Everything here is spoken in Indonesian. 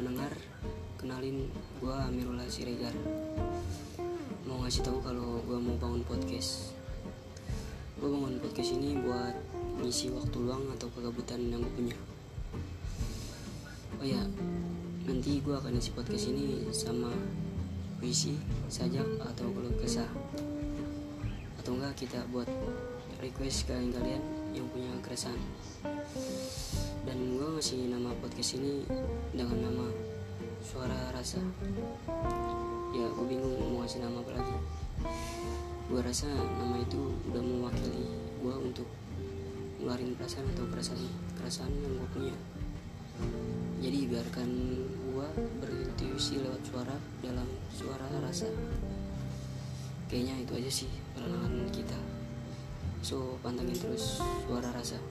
pendengar, kenalin gue Amirullah Siregar. Mau ngasih tahu kalau gue mau bangun podcast. Gue bangun podcast ini buat ngisi waktu luang atau kegabutan yang gue punya. Oh ya, nanti gue akan ngisi podcast ini sama puisi, saja atau keluh kesah. Atau enggak kita buat request kalian-kalian yang punya keresahan. Dan gue ngasih nama podcast ini dengan suara rasa. Ya gue bingung mau ngasih nama apa lagi. Gue rasa nama itu udah mewakili gue untuk ngeluarin perasaan atau perasaan perasaan yang gue punya. Jadi biarkan gue berintuisi lewat suara dalam suara rasa. Kayaknya itu aja sih perkenalan kita. So pantengin terus suara rasa